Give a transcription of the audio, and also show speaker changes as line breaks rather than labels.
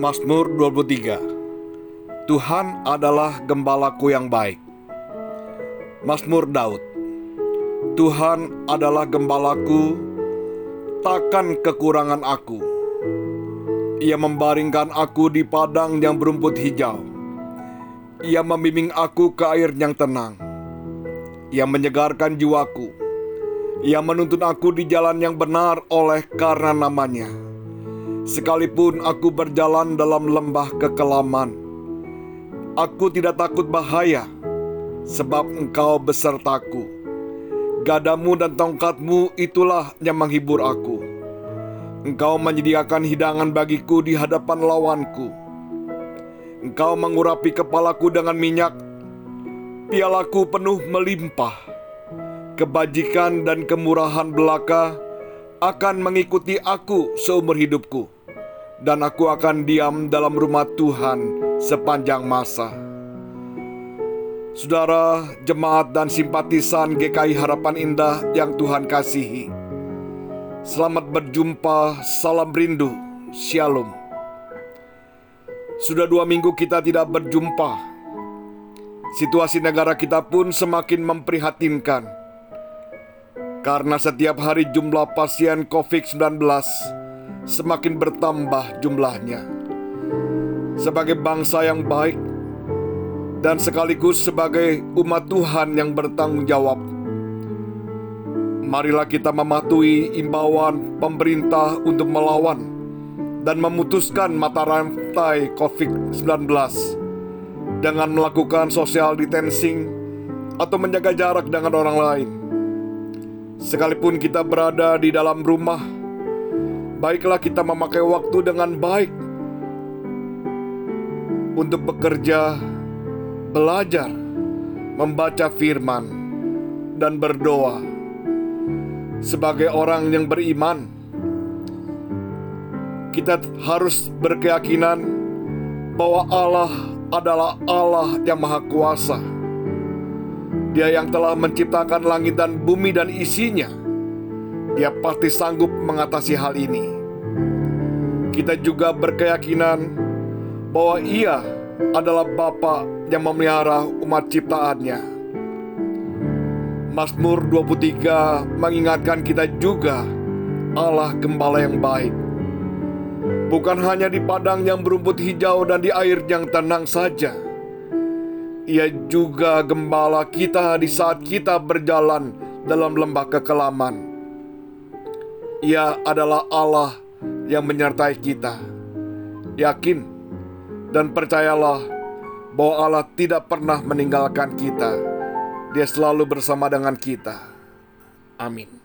Mazmur 23 Tuhan adalah gembalaku yang baik. Mazmur Daud. Tuhan adalah gembalaku Takkan kekurangan aku. Ia membaringkan aku di padang yang berumput hijau. Ia membimbing aku ke air yang tenang. Ia menyegarkan jiwaku. Ia menuntun aku di jalan yang benar oleh karena namanya Sekalipun aku berjalan dalam lembah kekelaman, aku tidak takut bahaya, sebab engkau besertaku. Gadamu dan tongkatmu itulah yang menghibur aku. Engkau menyediakan hidangan bagiku di hadapan lawanku. Engkau mengurapi kepalaku dengan minyak, pialaku penuh melimpah. Kebajikan dan kemurahan belaka akan mengikuti aku seumur hidupku, dan aku akan diam dalam rumah Tuhan sepanjang masa. Saudara, jemaat, dan simpatisan GKI Harapan Indah yang Tuhan kasihi, selamat berjumpa. Salam rindu, Shalom. Sudah dua minggu kita tidak berjumpa. Situasi negara kita pun semakin memprihatinkan karena setiap hari jumlah pasien COVID-19 semakin bertambah jumlahnya. Sebagai bangsa yang baik dan sekaligus sebagai umat Tuhan yang bertanggung jawab, marilah kita mematuhi imbauan pemerintah untuk melawan dan memutuskan mata rantai COVID-19 dengan melakukan social distancing atau menjaga jarak dengan orang lain Sekalipun kita berada di dalam rumah, baiklah kita memakai waktu dengan baik untuk bekerja, belajar, membaca firman, dan berdoa. Sebagai orang yang beriman, kita harus berkeyakinan bahwa Allah adalah Allah yang Maha Kuasa dia yang telah menciptakan langit dan bumi dan isinya. Dia pasti sanggup mengatasi hal ini. Kita juga berkeyakinan bahwa Ia adalah Bapa yang memelihara umat ciptaannya. Mazmur 23 mengingatkan kita juga Allah gembala yang baik. Bukan hanya di padang yang berumput hijau dan di air yang tenang saja ia juga gembala kita di saat kita berjalan dalam lembah kekelaman. Ia adalah Allah yang menyertai kita. Yakin dan percayalah bahwa Allah tidak pernah meninggalkan kita. Dia selalu bersama dengan kita. Amin.